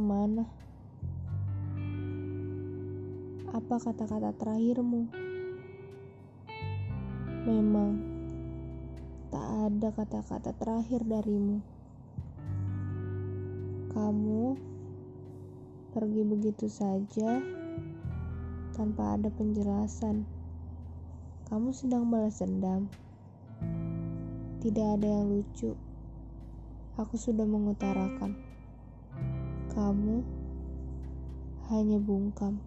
mana? Apa kata-kata terakhirmu? Memang tak ada kata-kata terakhir darimu. Kamu pergi begitu saja tanpa ada penjelasan. Kamu sedang balas dendam. Tidak ada yang lucu. Aku sudah mengutarakan. Kamu hanya bungkam.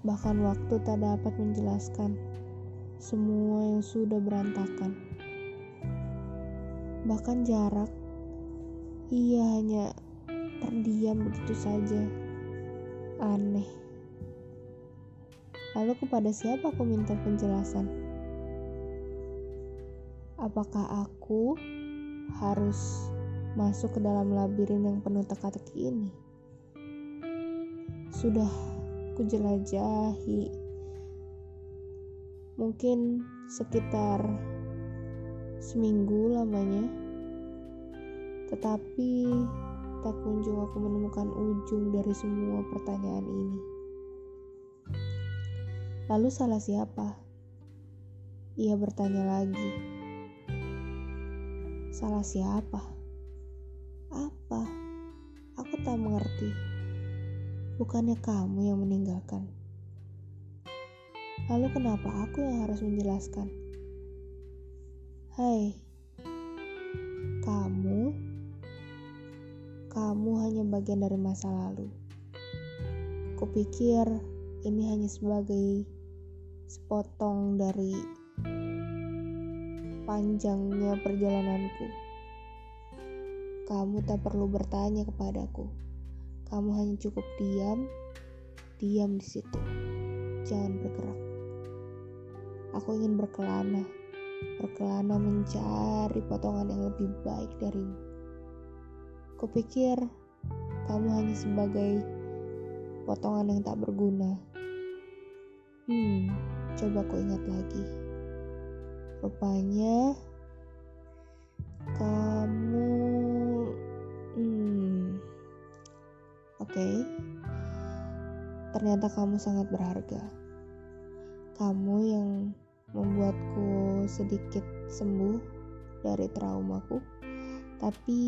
Bahkan waktu tak dapat menjelaskan semua yang sudah berantakan. Bahkan jarak, ia hanya terdiam begitu saja. Aneh. Lalu kepada siapa aku minta penjelasan? Apakah aku harus masuk ke dalam labirin yang penuh teka-teki ini? Sudah kujelajahi. Mungkin sekitar seminggu lamanya. Tetapi tak kunjung aku menemukan ujung dari semua pertanyaan ini. Lalu salah siapa? Ia bertanya lagi. Salah siapa apa aku tak mengerti Bukannya kamu yang meninggalkan. Lalu kenapa aku yang harus menjelaskan? Hai, kamu, kamu hanya bagian dari masa lalu. Kupikir ini hanya sebagai sepotong dari panjangnya perjalananku. Kamu tak perlu bertanya kepadaku. Kamu hanya cukup diam, diam di situ. Jangan bergerak. Aku ingin berkelana, berkelana mencari potongan yang lebih baik darimu. Kupikir kamu hanya sebagai potongan yang tak berguna. Hmm, coba ku ingat lagi. Rupanya okay. ternyata kamu sangat berharga. Kamu yang membuatku sedikit sembuh dari traumaku, tapi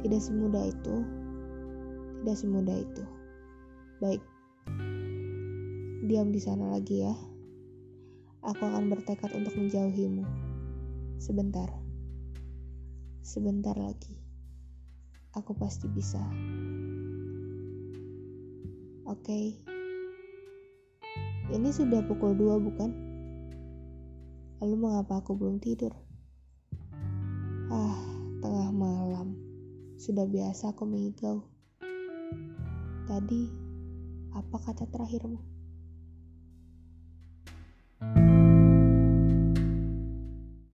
tidak semudah itu. Tidak semudah itu. Baik, diam di sana lagi ya. Aku akan bertekad untuk menjauhimu. Sebentar, sebentar lagi. Aku pasti bisa. Oke. Okay. Ini sudah pukul 2 bukan? Lalu mengapa aku belum tidur? Ah, tengah malam. Sudah biasa aku mengigau. Tadi, apa kata terakhirmu?